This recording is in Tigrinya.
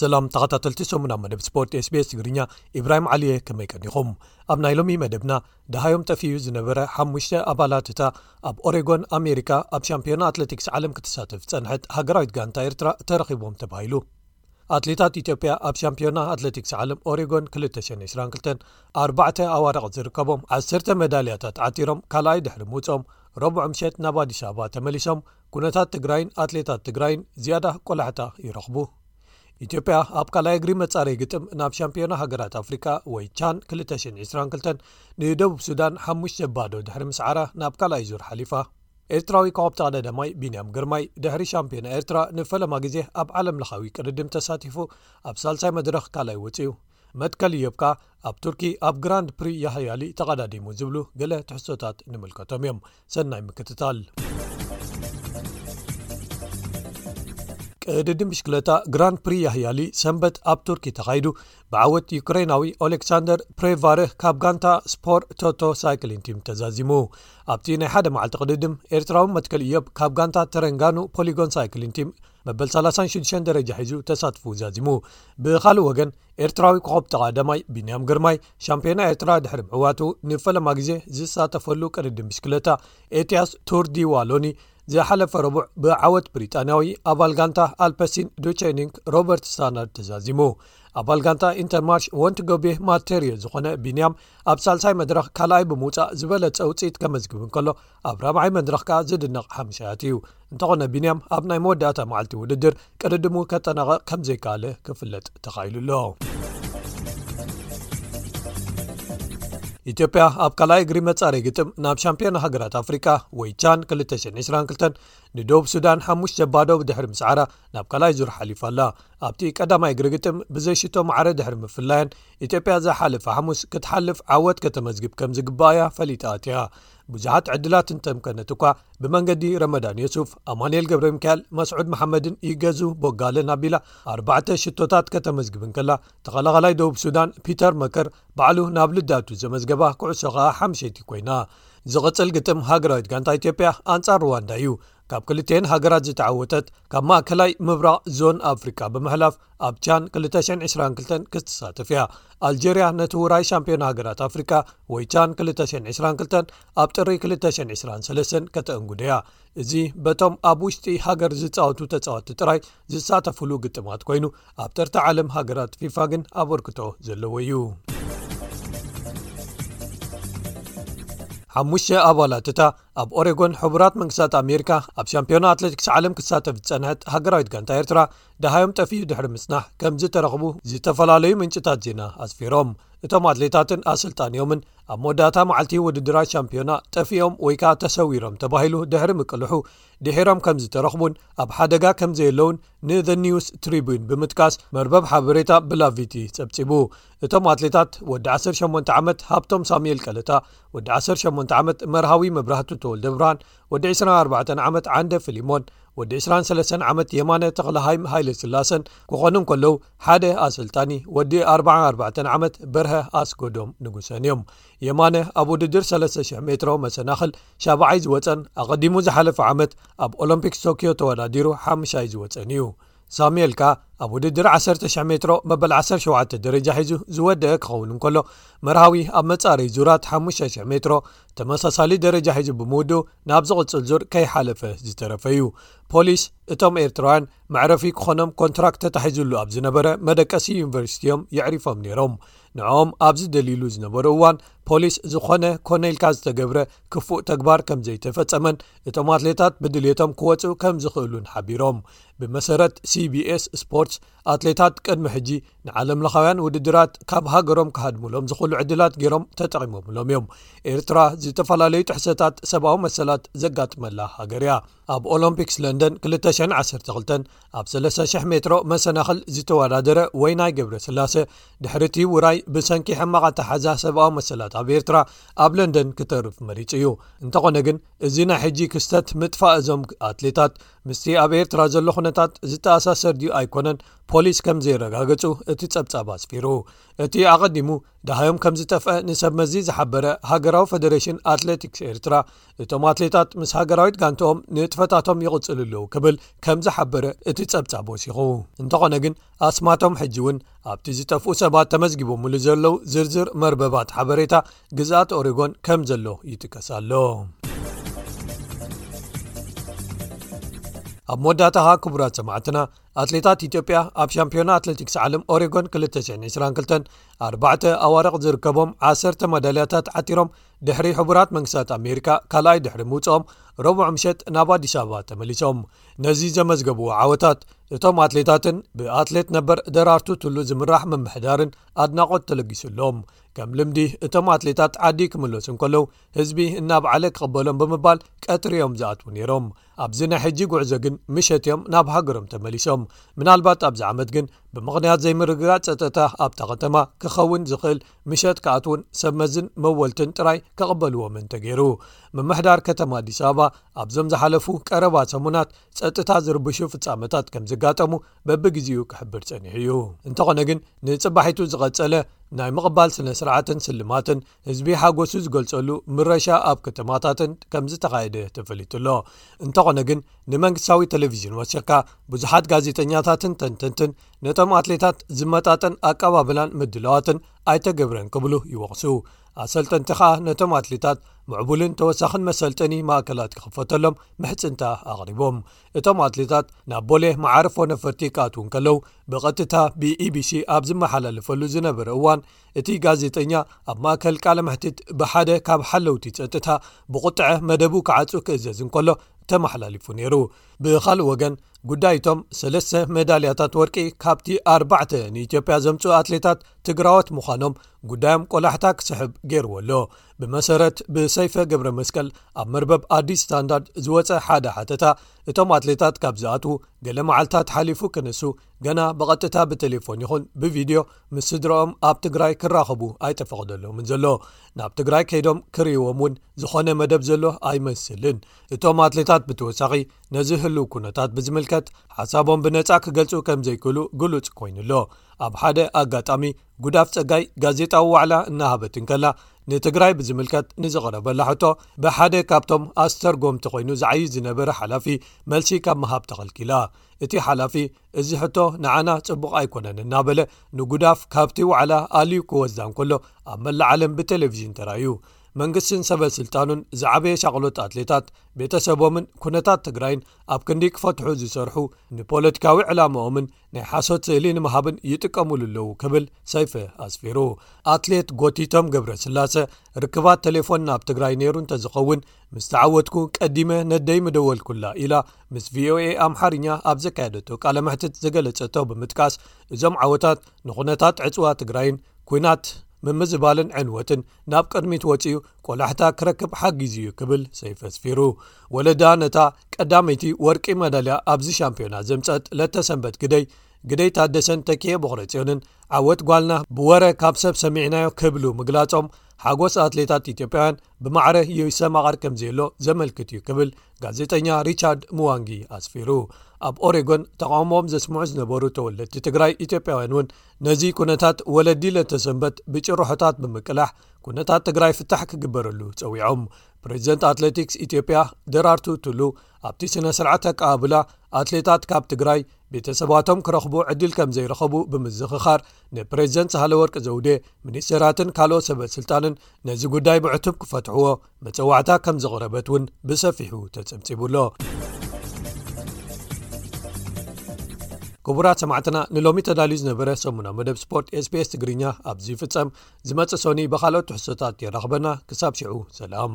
ሰላም ተኸታተልቲ ሰሙና መደብ ስፖርት ስቤስ ትግርኛ ኢብራሂም ዓሊየ ከመይ ቀኒኹም ኣብ ናይ ሎሚ መደብና ደሃዮም ጠፊኡ ዝነበረ ሓሙሽተ ኣባላት እታ ኣብ ኦሬጎን ኣሜሪካ ኣብ ሻምፒዮና ኣትለቲክስ ዓለም ክትሳተፍ ዝጸንሐት ሃገራዊት ጋንታ ኤርትራ ተረኺቦም ተባሂሉ ኣትሌታት ኢትዮጵያ ኣብ ሻምፒዮና ኣትለቲክስ ዓለም ኦሬጎን 222 ኣርባዕተ ኣዋርቕ ዝርከቦም ዓሰርተ መዳልያታት ዓቲሮም ካልኣይ ድሕሪ ምውጾም ረቡዕ ምሸት ናብ ኣዲስ ኣበባ ተመሊሶም ኩነታት ትግራይን ኣትሌታት ትግራይን ዝያዳ ቆላሕታ ይረኽቡ ኢትዮጵያ ኣብ ካልኣይ እግሪ መፃረይ ግጥም ናብ ሻምፒዮና ሃገራት ኣፍሪቃ ወይ ቻን 222 ንደቡብ ሱዳን ሓሙሽተ ባዶ ድሕሪ ምስዓራ ናብ ካልኣይ ዙር ሓሊፋ። ኤርትራዊ ኮኸብ ተቐዳዳማይ ቢንያም ግርማይ ድሕሪ ሻምፒዮና ኤርትራ ንፈለማ ግዜ ኣብ ዓለም ለኻዊ ቅድድም ተሳቲፉ ኣብ ሳልሳይ መድረኽ ካልኣይ ወጺኡ። መትከል እዮብ ከኣ ኣብ ቱርኪ ኣብ ግራንድ ፕሪ ያሃያሊ ተቐዳዲሙ ዝብሉ ገለ ትሕዝቶታት ንምልከቶም እዮም። ሰናይ ምክትታል ቅድድም ብሽክለታ ግራን ፕሪ ያህያሊ ሰንበት ኣብ ቱርኪ ተኻይዱ ብዓወት ዩክራይናዊ ኦሌክሳንደር ፕሬቫርህ ካብ ጋንታ ስፖር ቶቶ ሳይክሊን ቲም ተዛዚሙ ኣብቲ ናይ ሓደ መዓልቲ ቅድድም ኤርትራዊ መትከል እዮብ ካብ ጋንታ ተረንጋኑ ፖሊጎን ሳይክሊን ቲም መበል 36 ደረጃ ሒዙ ተሳትፉ ዛዚሙ ብካልእ ወገን ኤርትራዊ ኮኸብ ተቓዳማይ ቢንያም ግርማይ ሻምፒዮና ኤርትራ ድሕሪ ምዕዋቱ ንፈለማ ግዜ ዝሳተፈሉ ቅድድም ብሽክለታ ኤትያስ ቱርዲ ዋሎኒ ዝሓለፈ ረቡዕ ብዓወት ብሪጣንያዊ ኣባል ጋንታ ኣልፐሲን ዱቸኒንክ ሮበርት ስታናርድ ተዛዚሙ ኣባል ጋንታ ኢንተርማርሽ ወንቲ ጎቤ ማርተርዮ ዝኾነ ቢንያም ኣብ ሳልሳይ መድረኽ ካልኣይ ብምውፃእ ዝበለፀ ውፅኢት ከመዝግብ እንከሎ ኣብ ራብዓይ መድረኽ ከኣ ዝድነቕ ሓምሻያት እዩ እንተኾነ ቢንያም ኣብ ናይ መወዳእታ መዓልቲ ውድድር ቅድድሙ ከጠናቐቕ ከም ዘይከኣለ ክፍለጥ ተኻኢሉ ኣሎ ኢትዮጵያ ኣብ ካልይ እግሪ መጻረይ ግጥም ናብ ሻምፒዮና ሃገራት ኣፍሪቃ ወይ ቻን 222 ንደብ ሱዳን ሓሙሽ ሸባዶ ብድሕሪ ምስዓራ ናብ ካልይ ዙር ሓሊፋ ኣላ ኣብቲ ቀዳማይ እግሪ ግጥም ብዘይሽቶ ማዕረ ድሕሪ ምፍላያን ኢትዮጵያ ዝሓለፈ ሓሙስ ክትሓልፍ ዓወት ከተመዝግብ ከም ዝግባኣያ ፈሊጣ ኣትያ ብዙሓት ዕድላት እንተምከነት እኳ ብመንገዲ ረመዳን የሱፍ ኣማንኤል ገብረ ሚካኤል መስዑድ መሓመድን ይገዙ ቦጋለን ኣቢላ ኣርባዕተ ሽቶታት ከተመዝግብን ከላ ተኸላኸላይ ደቡብ ሱዳን ፒተር መከር ባዕሉ ናብ ልዳቱ ዘመዝገባ ኩዕሶ ከኣ ሓምሸይቲ ኮይና ዝቕፅል ግጥም ሃገራዊት ጋንታ ኢትዮጵያ ኣንፃር ሩዋንዳ እዩ ካብ ክልተኤን ሃገራት ዝተዓወተት ካብ ማእከላይ ምብራቕ ዞን ኣፍሪቃ ብምሕላፍ ኣብ ቻን 222 ክትሳተፍ እያ ኣልጀርያ ነቲ ውራይ ሻምፒዮና ሃገራት ኣፍሪቃ ወይ ቻን 222 ኣብ ጥሪ 223 ከተእንጉደ እያ እዚ በቶም ኣብ ውሽጢ ሃገር ዝፃወቱ ተፃወቲ ጥራይ ዝሳተፍሉ ግጥማት ኮይኑ ኣብ ተርታ ዓለም ሃገራት ፊፋ ግን ኣበርክቶ ዘለዎ እዩ ሓሙሽተ ኣባላት እታ ኣብ ኦሬጎን ሕቡራት መንግስታት ኣሜሪካ ኣብ ሻምፒዮና ኣትለቲክስ ዓለም ክሳተፍ ዝፀንሐት ሃገራዊት ጋንታ ኤርትራ ደሃዮም ጠፊኡ ድሕሪ ምፅናሕ ከምዝተረኽቡ ዝተፈላለዩ ምንጭታት ዜና ኣስፊሮም እቶም ኣትሌታትን ኣሰልጣንዮምን ኣብ መወዳእታ መዓልቲ ውድድራት ሻምፒዮና ጠፊኦም ወይ ከኣ ተሰዊሮም ተባሂሉ ድሕሪ ምቅልሑ ድሒሮም ከም ዝተረኽቡን ኣብ ሓደጋ ከም ዘየለውን ንዘ ኒውስ ትሪቡን ብምጥቃስ መርበብ ሓበሬታ ብላቪቲ ጸብጺቡ እቶም ኣትሌታት ወዲ 18 ዓመት ሃብቶም ሳሙኤል ቀለታ ወዲ 18 ዓመት መርሃዊ መብራህቱ ተወልደብርሃን ወዲ 24 ዓመት ዓንደ ፍሊሞን ወዲ 23 ዓመት የማነ ተክላሃይም ሃይለ ስላሰን ክኾኑ ከለዉ ሓደ ኣሰልጣኒ ወዲ 44 ዓመት በርሀ ኣስጎዶም ንጉሰን እዮም የማነ ኣብ ውድድር 3000 ሜትሮ መሰናኽል ሻባዓይ ዝወፀን ኣቐዲሙ ዝሓለፈ ዓመት ኣብ ኦሎምፒክስ ቶክዮ ተወዳዲሩ ሓሙሻይ ዝወፀን እዩ ሳሙኤል ከኣ ኣብ ውድድር ዓሰርተ ሽሕ ሜትሮ መበል ዓሰርተ ሸውዓተ ደረጃ ሒዙ ዝወደአ ክኸውን እንከሎ መርሃዊ ኣብ መጻረዪ ዙራት ሓሙሽተ ሽሕ ሜትሮ ተመሳሳሊ ደረጃ ሒዙ ብምውድኡ ናብ ዝቕጽል ዙር ከይሓለፈ ዝተረፈ እዩ ፖሊስ እቶም ኤርትራውያን መዕረፊ ክኾኖም ኮንትራክት ተታሒዙሉ ኣብ ዝነበረ መደቀሲ ዩኒቨርሲቲ እዮም የዕሪፎም ነይሮም ንዕኦም ኣብ ዝደልይሉ ዝነበሩ እዋን ፖሊስ ዝኾነ ኮነኢልካ ዝተገብረ ክፉእ ተግባር ከም ዘይተፈጸመን እቶም ኣትሌታት ብድልቶም ክወጽኡ ከም ዝኽእሉን ሓቢሮም ብመሰረት ሲbs ስፖርትስ ኣትሌታት ቅድሚ ሕጂ ንዓለም ለኻውያን ውድድራት ካብ ሃገሮም ክሃድሙሎም ዝኽእሉ ዕድላት ገይሮም ተጠቒሞምሎም እዮም ኤርትራ ዝተፈላለዩ ጥሕሰታት ሰብኣዊ መሰላት ዘጋጥመላ ሃገር እያ ኣብ ኦሎምፒክስ ለንደን 212 ኣብ 3,00 ሜትሮ መሰናኽል ዝተወዳደረ ወይ ናይ ገብረ ስላሰ ድሕሪ እቲ ውራይ ብሰንኪ ሕማቓት ሓዛ ሰብኣዊ መሰላት ኣብ ኤርትራ ኣብ ለንደን ክተርፍ መሪጹ እዩ እንተኾነ ግን እዚ ናይ ሕጂ ክስተት ምጥፋእ እዞም ኣትሌታት ምስቲ ኣብ ኤርትራ ዘሎ ዅነታት ዝተኣሳሰር ድዩ ኣይኰነን ፖሊስ ከም ዘየረጋገጹ እቲ ጸብጻብ ኣስፊሩ እቲ ኣቐዲሙ ደሃዮም ከም ዝጠፍአ ንሰብ መዚ ዝሓበረ ሃገራዊ ፈደሬሽን ኣትሌቲክስ ኤርትራ እቶም ኣትሌታት ምስ ሃገራዊት ጋንትኦም ንጥፈታቶም ይቕጽሉ ኣለዉ ክብል ከም ዝሓበረ እቲ ጸብጻብ ወሲኹ እንተዀነ ግን ኣስማቶም ሕጂ እውን ኣብቲ ዝጠፍኡ ሰባት ተመዝጊቦምሉ ዘለዉ ዝርዝር መርበባት ሓበሬታ ግዝኣት ኦሬጎን ከም ዘሎ ይጥቀስ ኣሎ ኣብ መወዳእታኻ ክቡራት ሰማዕትና ኣትሌታት ኢትዮጵያ ኣብ ሻምፒዮና ኣትለቲክስ ዓለም ኦሬጎን 222 ኣባዕተ ኣዋርቕ ዝርከቦም 1ሰተ መዳልያታት ዓቲሮም ድሕሪ ሕቡራት መንግስታት ኣሜሪካ ካልኣይ ድሕሪ ምውፅኦም ረቡዕ ምሸጥ ናብ ኣዲስ ኣበባ ተመሊሶም ነዚ ዘመዝገብዎ ዓወታት እቶም ኣትሌታትን ብኣትሌት ነበር ደራርቱ ቱሉ ዝምራሕ ምምሕዳርን ኣድናቖት ተለጊሱሎም ከም ልምዲ እቶም ኣትሌታት ዓዲ ክምለሱ እንከለዉ ህዝቢ እናብዓለ ክቐበሎም ብምባል ቀትሪ እዮም ዝኣትዉ ነይሮም ኣብዚ ናይ ሕጂ ጉዕዞ ግን ምሸት እዮም ናብ ሃገሮም ተመሊሶም ምናልባት ኣብዚ ዓመት ግን ብምኽንያት ዘይምርግጋእ ፀጥታ ኣብታ ከተማ ክኸውን ዝኽእል ምሸት ክኣት እውን ሰብ መዝን መወልትን ጥራይ ከቐበልዎም እንተገይሩ ምምሕዳር ከተማ ኣዲስ ኣበባ ኣብዞም ዝሓለፉ ቀረባ ሰሙናት ጸጥታ ዝርብሹ ፍጻመታት ከም ዝጋጠሙ በብግዜኡ ክሕብር ጸኒሑ እዩ እንተኾነ ግን ንጽባሒቱ ዝቐጸለ ናይ ምቕባል ስነ ስርዓትን ስልማትን ህዝቢ ሓጎሱ ዝገልጸሉ ምረሻ ኣብ ከተማታትን ከም ዝተኻየደ ተፈሊጡ ኣሎ እንተኾነ ግን ንመንግስታዊ ቴሌቭዥን ወሲኽካ ብዙሓት ጋዜጠኛታትን ተንተንትን ነቶም ኣትሌታት ዝመጣጠን ኣቀባብላን ምድለዋትን ኣይተገብረን ክብሉ ይወቕሱ ኣሰልጠንቲ ከኣ ነቶም ኣትሌታት ምዕቡልን ተወሳኺን መሰልጠኒ ማእከላት ክኽፈተሎም ምሕፅንታ ኣቕሪቦም እቶም ኣትሌታት ናብ ቦሌ መዓርፎ ነፈርቲ ክኣት ውን ከለው ብቐጥታ ብኢቢሲ ኣብ ዝመሓላለፈሉ ዝነበረ እዋን እቲ ጋዜጠኛ ኣብ ማእከል ቃል ምሕትት ብሓደ ካብ ሓለውቲ ፀጥታ ብቑጥዐ መደቡ ክዓፁ ክእዘዝ እንከሎ ተመሓላሊፉ ነይሩ ብኻልእ ወገን ጉዳይቶም ሰለስተ መዳልያታት ወርቂ ካብቲ ኣርባዕተ ንኢትዮጵያ ዘምፅኡ ኣትሌታት ትግራዎት ምዃኖም ጉዳዮም ቆላሕታ ክስሕብ ገይርዎ ኣሎ ብመሰረት ብሰይፈ ገብረ መስቀል ኣብ መርበብ ኣዲስ ስታንዳርድ ዝወፀ ሓደ ሓተታ እቶም ኣትሌታት ካብ ዝኣትዉ ገለ መዓልትታት ሓሊፉ ክነሱ ገና ብቐጥታ ብቴሌፎን ይኹን ብቪድዮ ምስ ስድራኦም ኣብ ትግራይ ክራኸቡ ኣይተፈቐደሎምን ዘሎ ናብ ትግራይ ከይዶም ክርእዎም እውን ዝኾነ መደብ ዘሎ ኣይመስልን እቶም ኣትሌታት ብተወሳኺ ነዚ ህልው ኩነታት ብዝምልከት ሓሳቦም ብነፃ ክገልፁ ከም ዘይክእሉ ግሉፅ ኮይኑኣሎ ኣብ ሓደ ኣጋጣሚ ጉዳፍ ፀጋይ ጋዜጣዊ ዋዕላ እናሃበት እንከላ ንትግራይ ብዝምልከት ንዝቕረበላ ሕቶ ብሓደ ካብቶም ኣስተርጎምቲ ኮይኑ ዝዓይ ዝነበረ ሓላፊ መልሲ ካብ ምሃብ ተኸልኪላ እቲ ሓላፊ እዚ ሕቶ ንዓና ጽቡቕ ኣይኮነን እናበለ ንጉዳፍ ካብቲ ዋዕላ ኣልዩ ክወስዳ እንከሎ ኣብ መላእ ዓለም ብቴሌቭዥን ተራእዩ መንግስትን ሰበ ስልጣኑን ዝዓበየ ሻቕሎት ኣትሌታት ቤተሰቦምን ኩነታት ትግራይን ኣብ ክንዲ ክፈትሑ ዝሰርሑ ንፖለቲካዊ ዕላማኦምን ናይ ሓሶት ስእሊ ንምሃብን ይጥቀምሉ ኣለዉ ክብል ሰይፈ ኣስፊሩ ኣትሌት ጎቲቶም ገብረ ስላሰ ርክባት ቴሌፎን ናብ ትግራይ ነይሩ እንተዝኸውን ምስ ተዓወትኩ ቀዲመ ነደይ ምደወልኩላ ኢላ ምስ ቪኦኤ ኣምሓርኛ ኣብ ዘካየደቶ ቃለ መሕትት ዝገለጸቶ ብምጥቃስ እዞም ዓወታት ንኹነታት ዕፅዋ ትግራይን ኩናት ምምዝባልን ዕንወትን ናብ ቅድሚት ወፂኡ ቆላሕታ ክረክብ ሓጊዙ እዩ ክብል ሰይፈ ኣስፊሩ ወለዳ ነታ ቀዳመይቲ ወርቂ መዳልያ ኣብዚ ሻምፒዮና ዘምፀት ለተሰንበት ግደይ ግደይ ታደሰን ተኪኤ ቦክረፅዮንን ዓወት ጓልና ብወረ ካብ ሰብ ሰሚዕናዮ ክብሉ ምግላፆም ሓጎስ ኣትሌታት ኢትዮጵያውያን ብማዕረ ዩ ይሰማቐር ከም ዘየሎ ዘመልክት እዩ ክብል ጋዜጠኛ ሪቻርድ ምዋንጊ ኣስፊሩ ኣብ ኦሬጎን ተቃውሞም ዘስምዑ ዝነበሩ ተወለድቲ ትግራይ ኢትዮጵያውያን እውን ነዚ ኩነታት ወለዲ ለተሰንበት ብጭርሖታት ብምቅላሕ ኩነታት ትግራይ ፍታሕ ክግበረሉ ጸዊዖም ፕሬዚደንት ኣትለቲክስ ኢትዮጵያ ደራርቱ ቱሉ ኣብቲ ስነ ስርዓት ኣቀባብላ ኣትሌታት ካብ ትግራይ ቤተሰባቶም ክረኽቡ ዕድል ከም ዘይረኸቡ ብምዝኽኻር ንፕሬዚደንት ሳሃለ ወርቂ ዘውዴ ሚኒስቴራትን ካልኦት ሰበስልጣንን ነዚ ጉዳይ ብዕቱብ ክፈትሕዎ መጸዋዕታ ከም ዘቕረበት እውን ብሰፊሑ ተጸብጺቡ ኣሎ ክቡራት ሰማዕትና ንሎሚ ተዳልዩ ዝነበረ ሰሙና መደብ ስፖርት ስps ትግርኛ ኣብዚ ይፍጸም ዝመጽእ ሶኒ ብካልኦት ትሕሶታት የራኽበና ክሳብ ሽዑ ሰላም